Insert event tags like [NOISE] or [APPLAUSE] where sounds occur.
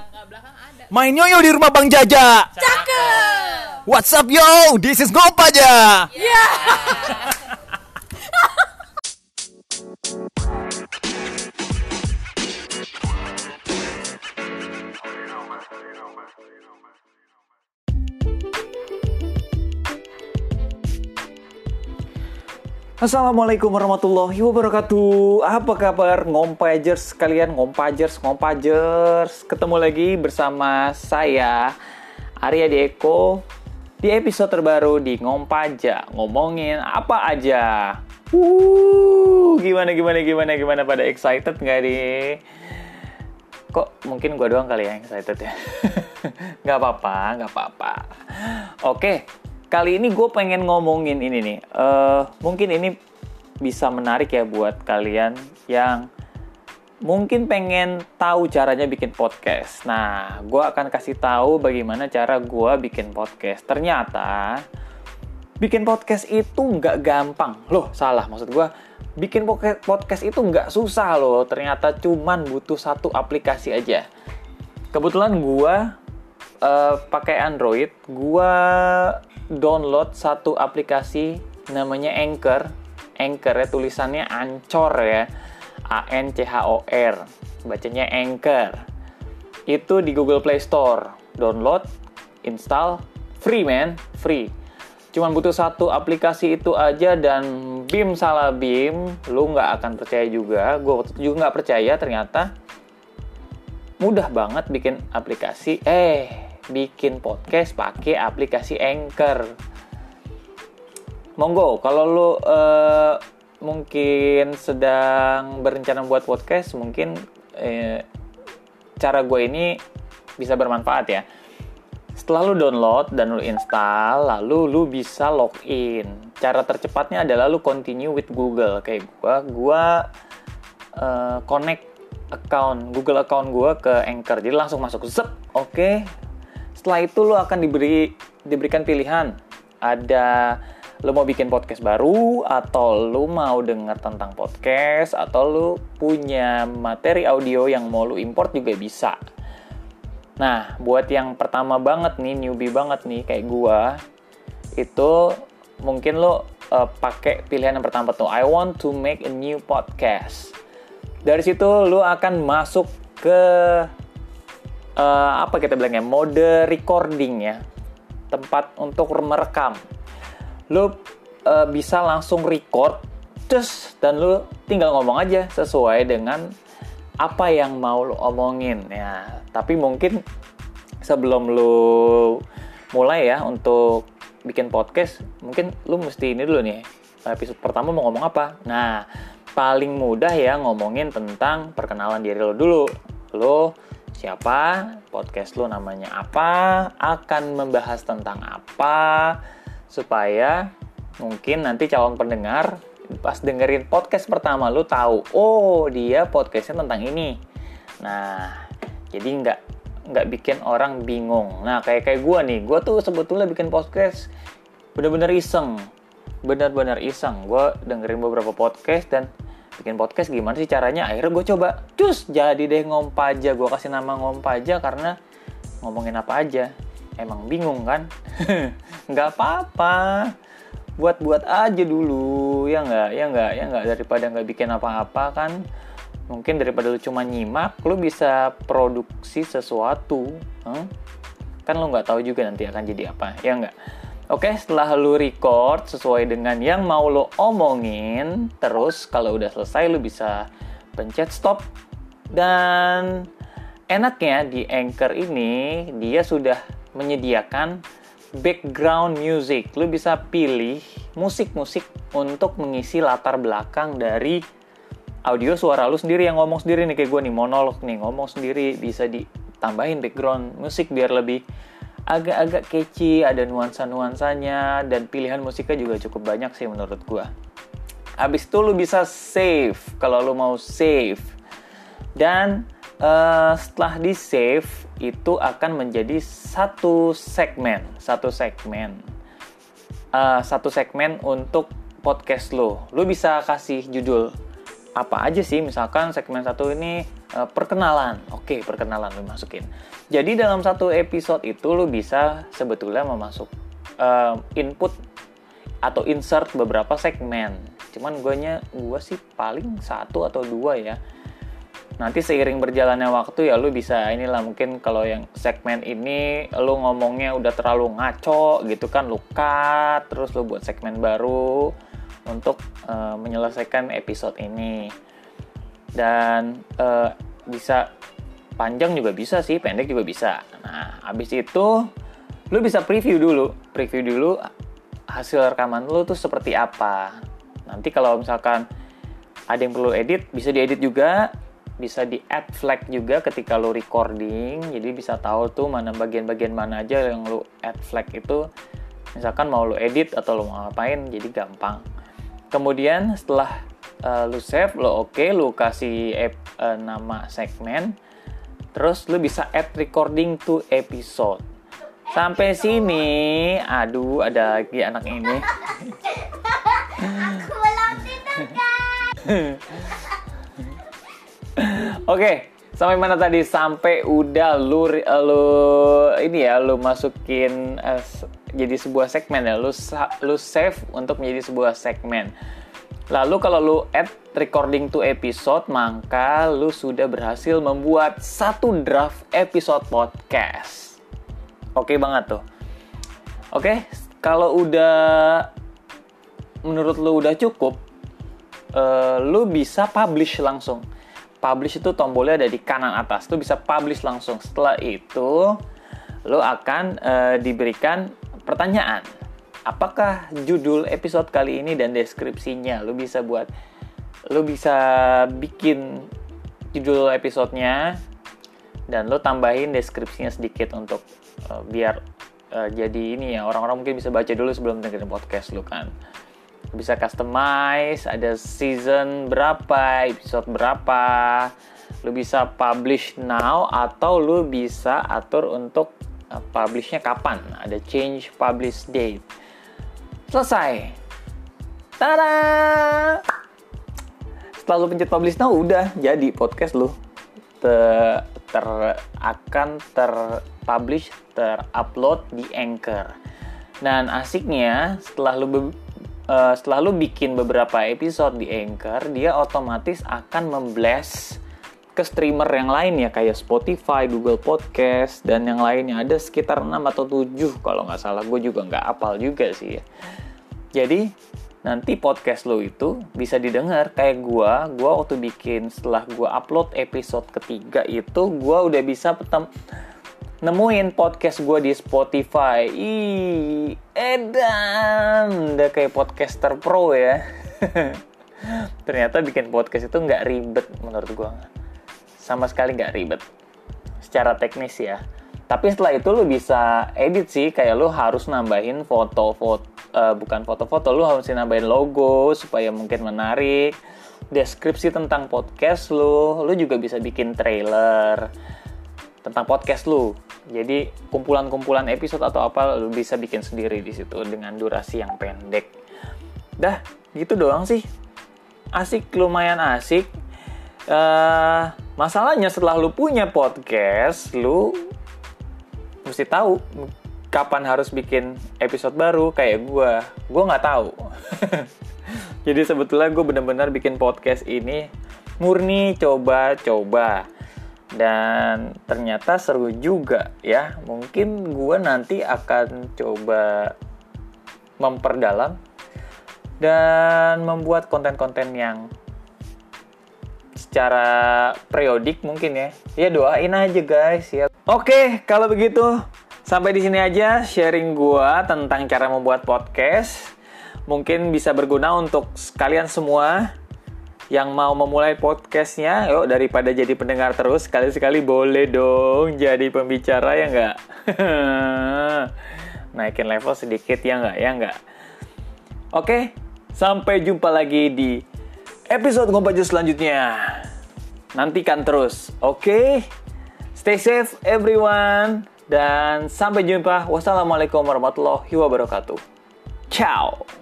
tangga belakang ada. Main yoyo di rumah Bang Jaja. Cakep. What's up yo? This is Ngopaja. Ya. [LAUGHS] Assalamualaikum warahmatullahi wabarakatuh. Apa kabar ngompajers kalian, ngompajers, ngompajers? Ketemu lagi bersama saya Arya Dieko di episode terbaru di Ngompaja. Ngomongin apa aja. Uh, gimana gimana gimana gimana pada excited nggak nih? Kok mungkin gue doang kali ya excited ya? [LAUGHS] Nggak apa-apa, nggak apa-apa. Oke, kali ini gue pengen ngomongin ini nih. Eh, mungkin ini bisa menarik ya buat kalian yang mungkin pengen tahu caranya bikin podcast. Nah, gue akan kasih tahu bagaimana cara gue bikin podcast. Ternyata bikin podcast itu nggak gampang. Loh, salah maksud gue. Bikin podcast itu nggak susah loh. Ternyata cuman butuh satu aplikasi aja. Kebetulan gue eh, pakai Android, gue download satu aplikasi namanya Anchor. Anchor ya tulisannya Ancor ya. A N C H O R. Bacanya Anchor. Itu di Google Play Store. Download, install, free man, free. Cuman butuh satu aplikasi itu aja dan bim salah bim, lu nggak akan percaya juga. Gue juga nggak percaya ternyata mudah banget bikin aplikasi eh bikin podcast pakai aplikasi Anchor. Monggo kalau lu eh, mungkin sedang berencana buat podcast, mungkin eh, cara gue ini bisa bermanfaat ya. Setelah lu download dan lu install, lalu lu bisa login. Cara tercepatnya adalah lu continue with Google. Kayak gua, gua eh, connect account Google account gua ke Anchor. Jadi langsung masuk zep. Oke. Setelah itu lu akan diberi diberikan pilihan. Ada lu mau bikin podcast baru atau lu mau denger tentang podcast atau lu punya materi audio yang mau lu import juga bisa. Nah, buat yang pertama banget nih, newbie banget nih kayak gua, itu mungkin lo uh, pakai pilihan yang pertama tuh, I want to make a new podcast. Dari situ lo akan masuk ke uh, apa kita bilangnya? Mode recording ya, tempat untuk merekam. Lo uh, bisa langsung record, terus dan lo tinggal ngomong aja sesuai dengan apa yang mau lo omongin. Ya tapi mungkin sebelum lo mulai ya untuk bikin podcast mungkin lo mesti ini dulu nih. Episode pertama mau ngomong apa? Nah paling mudah ya ngomongin tentang perkenalan diri lo dulu. Lo siapa podcast lo namanya apa akan membahas tentang apa supaya mungkin nanti calon pendengar pas dengerin podcast pertama lu tahu oh dia podcastnya tentang ini. Nah jadi nggak nggak bikin orang bingung. Nah kayak kayak gue nih gue tuh sebetulnya bikin podcast bener-bener iseng. Bener-bener iseng. Gue dengerin beberapa podcast dan bikin podcast gimana sih caranya? Akhirnya gue coba cus jadi deh ngompaja. Gue kasih nama ngompaja karena ngomongin apa aja. Emang bingung kan? [LAUGHS] Nggak apa-apa. Buat-buat aja dulu. Ya nggak ya nggak ya nggak. Daripada nggak bikin apa-apa kan? Mungkin daripada lu cuma nyimak lu bisa produksi sesuatu. Hmm? kan lu nggak tahu juga nanti akan jadi apa. Ya nggak oke setelah lu record sesuai dengan yang mau lu omongin terus kalau udah selesai lu bisa pencet stop dan enaknya di Anchor ini dia sudah menyediakan background music. Lu bisa pilih musik-musik untuk mengisi latar belakang dari audio suara lu sendiri yang ngomong sendiri nih kayak gue nih monolog nih ngomong sendiri bisa ditambahin background musik biar lebih agak-agak catchy, ada nuansa-nuansanya dan pilihan musiknya juga cukup banyak sih menurut gue. Abis itu lu bisa save kalau lu mau save. Dan uh, setelah di save itu akan menjadi satu segmen, satu segmen, uh, satu segmen untuk podcast lo. Lo bisa kasih judul apa aja sih, misalkan segmen satu ini Uh, perkenalan, oke perkenalan lu masukin. Jadi dalam satu episode itu lu bisa sebetulnya memasuk uh, input atau insert beberapa segmen. Cuman guanya gua sih paling satu atau dua ya. Nanti seiring berjalannya waktu ya lu bisa inilah mungkin kalau yang segmen ini lu ngomongnya udah terlalu ngaco gitu kan lu cut terus lu buat segmen baru untuk uh, menyelesaikan episode ini dan uh, bisa panjang juga bisa sih pendek juga bisa. Nah habis itu lu bisa preview dulu. Preview dulu hasil rekaman lu tuh seperti apa. Nanti kalau misalkan ada yang perlu edit bisa diedit juga. Bisa di add flag juga ketika lu recording. Jadi bisa tahu tuh mana bagian-bagian mana aja yang lu add flag itu. Misalkan mau lu edit atau lu mau ngapain jadi gampang. Kemudian setelah uh, lu save lo oke okay, lu kasih app, uh, nama segmen terus lu bisa add recording to episode. Sampai sini. Aduh ada lagi anak ini. Aku belum tidur oke sampai mana tadi? Sampai udah lu lu ini ya lu masukin uh, jadi sebuah segmen ya. Lu lu save untuk menjadi sebuah segmen Lalu kalau lu add recording to episode, maka lu sudah berhasil membuat satu draft episode podcast. Oke banget tuh. Oke, kalau udah menurut lu udah cukup, uh, lu bisa publish langsung. Publish itu tombolnya ada di kanan atas. Lu bisa publish langsung. Setelah itu, lu akan uh, diberikan pertanyaan apakah judul episode kali ini dan deskripsinya? Lu bisa buat lu bisa bikin judul episodenya dan lu tambahin deskripsinya sedikit untuk uh, biar uh, jadi ini ya orang-orang mungkin bisa baca dulu sebelum dengerin podcast lu kan. Bisa customize ada season berapa episode berapa lu bisa publish now atau lu bisa atur untuk uh, publishnya kapan. Ada change publish date Selesai. Tada! Setelah lu pencet publish now, udah jadi podcast lu. Ter, ter akan terpublish, terupload di Anchor. Dan asiknya setelah lu uh, setelah lu bikin beberapa episode di Anchor, dia otomatis akan memblast ke streamer yang lain ya kayak Spotify, Google Podcast dan yang lainnya ada sekitar 6 atau 7 kalau nggak salah gue juga nggak apal juga sih ya. Jadi nanti podcast lo itu bisa didengar kayak gue, gue waktu bikin setelah gue upload episode ketiga itu gue udah bisa petem nemuin podcast gue di Spotify. Ih, edan, udah kayak podcaster pro ya. [LAUGHS] Ternyata bikin podcast itu nggak ribet menurut gue sama sekali nggak ribet. Secara teknis ya. Tapi setelah itu lu bisa edit sih kayak lu harus nambahin foto-foto uh, bukan foto-foto lu harus nambahin logo supaya mungkin menarik. Deskripsi tentang podcast lu lu juga bisa bikin trailer tentang podcast lu. Jadi kumpulan-kumpulan episode atau apa lu bisa bikin sendiri di situ dengan durasi yang pendek. Dah gitu doang sih. Asik lumayan asik. Uh, Masalahnya setelah lu punya podcast, lu mesti tahu kapan harus bikin episode baru kayak gue. Gue nggak tahu. [LAUGHS] Jadi sebetulnya gue bener-bener bikin podcast ini murni coba-coba. Dan ternyata seru juga ya. Mungkin gue nanti akan coba memperdalam dan membuat konten-konten yang secara periodik mungkin ya. Ya doain aja guys ya. Oke, kalau begitu sampai di sini aja sharing gua tentang cara membuat podcast. Mungkin bisa berguna untuk kalian semua yang mau memulai podcastnya, yuk daripada jadi pendengar terus, sekali-sekali boleh dong jadi pembicara ya nggak? [LAUGHS] Naikin level sedikit ya nggak? Ya nggak? Oke, sampai jumpa lagi di episode Ngompaju selanjutnya. Nantikan terus, oke? Okay? Stay safe everyone dan sampai jumpa. Wassalamualaikum warahmatullahi wabarakatuh. Ciao.